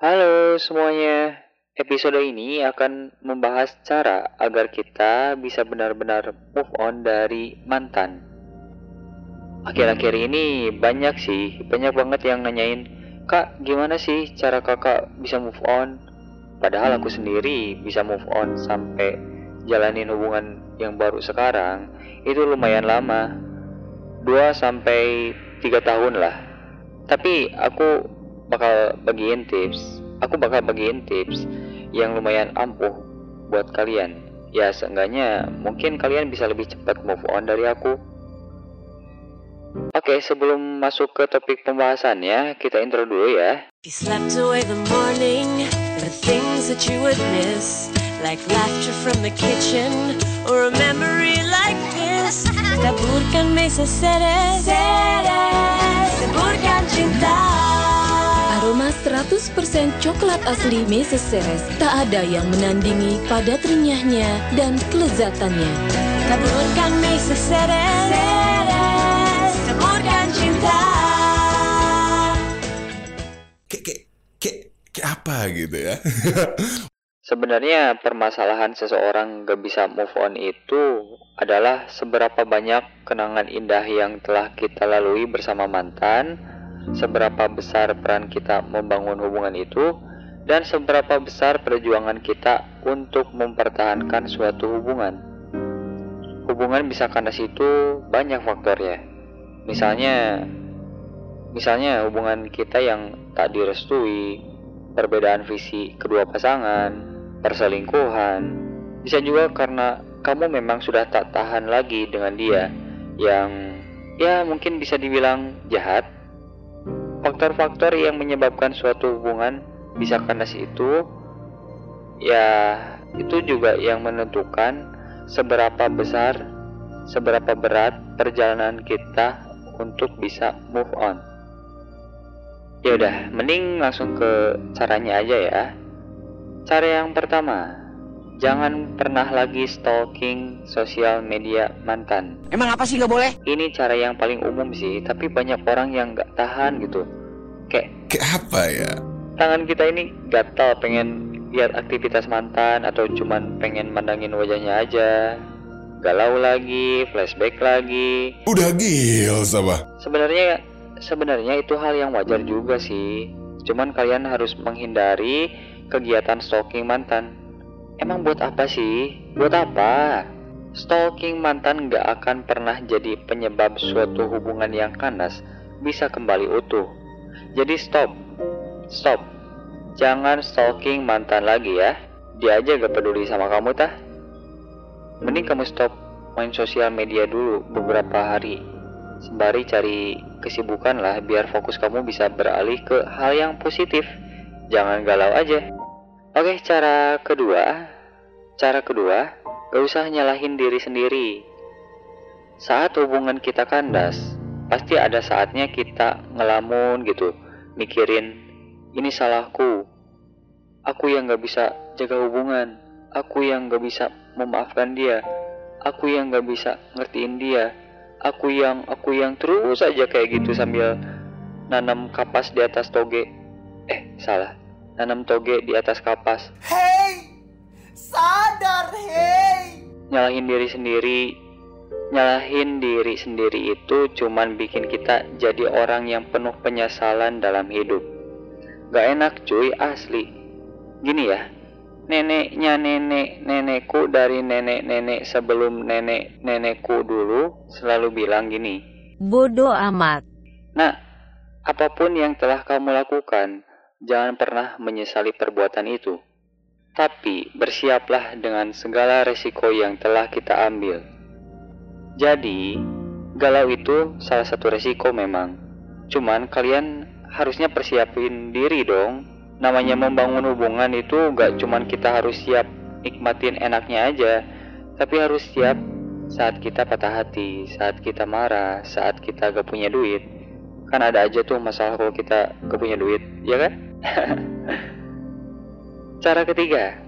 Halo semuanya, episode ini akan membahas cara agar kita bisa benar-benar move on dari mantan. Akhir-akhir ini banyak sih, banyak banget yang nanyain, Kak gimana sih cara kakak bisa move on? Padahal aku sendiri bisa move on sampai jalanin hubungan yang baru sekarang, itu lumayan lama, 2 sampai 3 tahun lah. Tapi aku bakal bagiin tips aku bakal bagiin tips yang lumayan ampuh buat kalian ya seenggaknya mungkin kalian bisa lebih cepat move on dari aku Oke, sebelum masuk ke topik pembahasannya, kita intro dulu ya. You slept away the morning, the things that you would miss, like laughter from the kitchen, or a memory like this. Taburkan mesa seres, seres, taburkan cinta. Aroma 100% coklat asli Mrs. Ceres tak ada yang menandingi padat renyahnya dan kelezatannya. Taburkan mesa seres, seres, taburkan cinta. kayak kayak kayak kayak apa gitu ya Sebenarnya permasalahan seseorang gak bisa move on itu adalah seberapa banyak kenangan indah yang telah kita lalui bersama mantan, seberapa besar peran kita membangun hubungan itu, dan seberapa besar perjuangan kita untuk mempertahankan suatu hubungan. Hubungan bisa kandas itu banyak faktornya. Misalnya, misalnya hubungan kita yang tak direstui, perbedaan visi kedua pasangan, perselingkuhan. Bisa juga karena kamu memang sudah tak tahan lagi dengan dia yang ya mungkin bisa dibilang jahat. Faktor-faktor yang menyebabkan suatu hubungan bisa kandas itu ya itu juga yang menentukan seberapa besar seberapa berat perjalanan kita untuk bisa move on. Ya udah, mending langsung ke caranya aja ya. Cara yang pertama, jangan pernah lagi stalking sosial media mantan. Emang apa sih nggak boleh? Ini cara yang paling umum sih, tapi banyak orang yang nggak tahan gitu. Kayak kayak apa ya tangan kita ini gatal pengen lihat aktivitas mantan atau cuman pengen mandangin wajahnya aja. Galau lagi, flashback lagi. udah gil sama Sebenarnya sebenarnya itu hal yang wajar juga sih. Cuman kalian harus menghindari kegiatan stalking mantan. Emang buat apa sih? Buat apa? Stalking mantan gak akan pernah jadi penyebab suatu hubungan yang kandas bisa kembali utuh. Jadi stop, stop. Jangan stalking mantan lagi ya. Dia aja gak peduli sama kamu tah. Mending kamu stop main sosial media dulu beberapa hari sembari cari kesibukan lah biar fokus kamu bisa beralih ke hal yang positif. Jangan galau aja. Oke, cara kedua. Cara kedua, gak usah nyalahin diri sendiri. Saat hubungan kita kandas, pasti ada saatnya kita ngelamun gitu, mikirin ini salahku. Aku yang gak bisa jaga hubungan. Aku yang gak bisa memaafkan dia. Aku yang gak bisa ngertiin dia aku yang aku yang terus aja kayak gitu sambil nanam kapas di atas toge eh salah nanam toge di atas kapas. Hei, sadar hei. nyalahin diri sendiri. Nyalahin diri sendiri itu cuman bikin kita jadi orang yang penuh penyesalan dalam hidup. Gak enak cuy asli. Gini ya neneknya nenek nenekku dari nenek nenek sebelum nenek nenekku dulu selalu bilang gini. Bodoh amat. Nah, apa pun yang telah kamu lakukan, jangan pernah menyesali perbuatan itu. Tapi bersiaplah dengan segala resiko yang telah kita ambil. Jadi, galau itu salah satu resiko memang. Cuman kalian harusnya persiapin diri dong. Namanya membangun hubungan itu gak cuman kita harus siap nikmatin enaknya aja, tapi harus siap saat kita patah hati, saat kita marah, saat kita gak punya duit. Kan ada aja tuh masalah kalau kita gak punya duit, ya kan? Cara ketiga,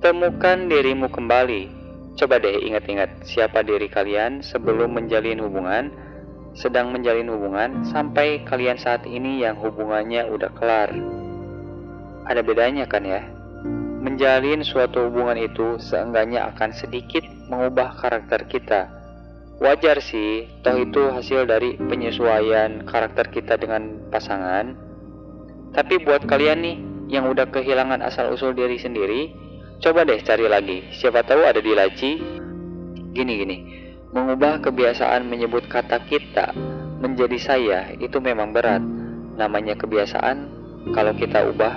temukan dirimu kembali. Coba deh ingat-ingat siapa diri kalian sebelum menjalin hubungan, sedang menjalin hubungan, sampai kalian saat ini yang hubungannya udah kelar. ada bedanya kan ya. Menjalin suatu hubungan itu seenggaknya akan sedikit mengubah karakter kita. Wajar sih, toh itu hasil dari penyesuaian karakter kita dengan pasangan. Tapi buat kalian nih yang udah kehilangan asal-usul diri sendiri, coba deh cari lagi. Siapa tahu ada di laci. Gini gini, mengubah kebiasaan menyebut kata kita menjadi saya itu memang berat. Namanya kebiasaan, kalau kita ubah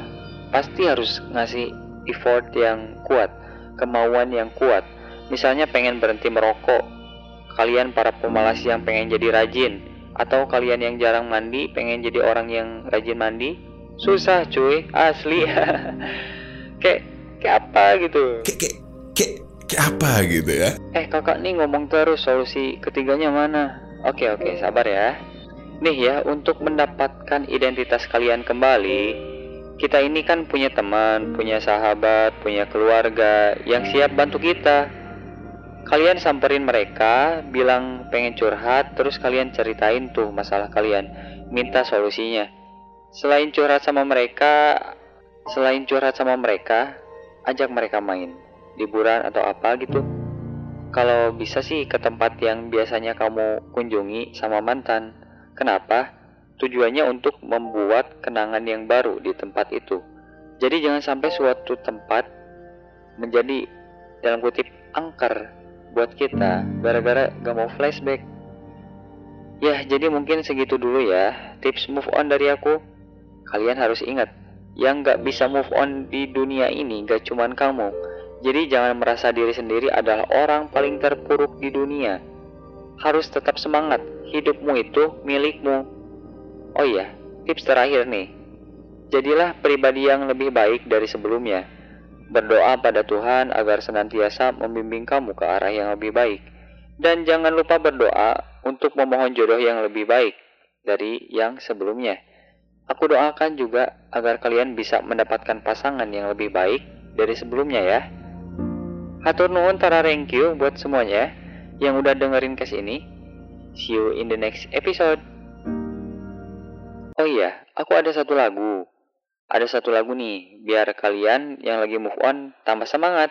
pasti harus ngasih effort yang kuat, kemauan yang kuat. Misalnya pengen berhenti merokok, kalian para pemalas yang pengen jadi rajin, atau kalian yang jarang mandi pengen jadi orang yang rajin mandi, susah cuy, asli. kayak kayak apa gitu. Kayak kayak kayak kayak apa gitu ya? Eh kakak nih ngomong terus solusi ketiganya mana? Oke oke sabar ya. Nih ya untuk mendapatkan identitas kalian kembali, kita ini kan punya teman, punya sahabat, punya keluarga yang siap bantu kita. Kalian samperin mereka, bilang pengen curhat, terus kalian ceritain tuh masalah kalian, minta solusinya. Selain curhat sama mereka, selain curhat sama mereka, ajak mereka main, liburan atau apa gitu. Kalau bisa sih ke tempat yang biasanya kamu kunjungi sama mantan. Kenapa? Tujuannya untuk membuat kenangan yang baru di tempat itu. Jadi jangan sampai suatu tempat menjadi dalam kutip angker buat kita gara-gara gak mau flashback. Ya, jadi mungkin segitu dulu ya tips move on dari aku. Kalian harus ingat, yang gak bisa move on di dunia ini gak cuman kamu. Jadi jangan merasa diri sendiri adalah orang paling terpuruk di dunia. Harus tetap semangat, hidupmu itu milikmu. Oh iya, tips terakhir nih. Jadilah pribadi yang lebih baik dari sebelumnya. Berdoa pada Tuhan agar senantiasa membimbing kamu ke arah yang lebih baik. Dan jangan lupa berdoa untuk memohon jodoh yang lebih baik dari yang sebelumnya. Aku doakan juga agar kalian bisa mendapatkan pasangan yang lebih baik dari sebelumnya ya. Hatur nuhun tara thank you buat semuanya yang udah dengerin kes ini. See you in the next episode. Oh iya, aku ada satu lagu. Ada satu lagu nih, biar kalian yang lagi move on tambah semangat.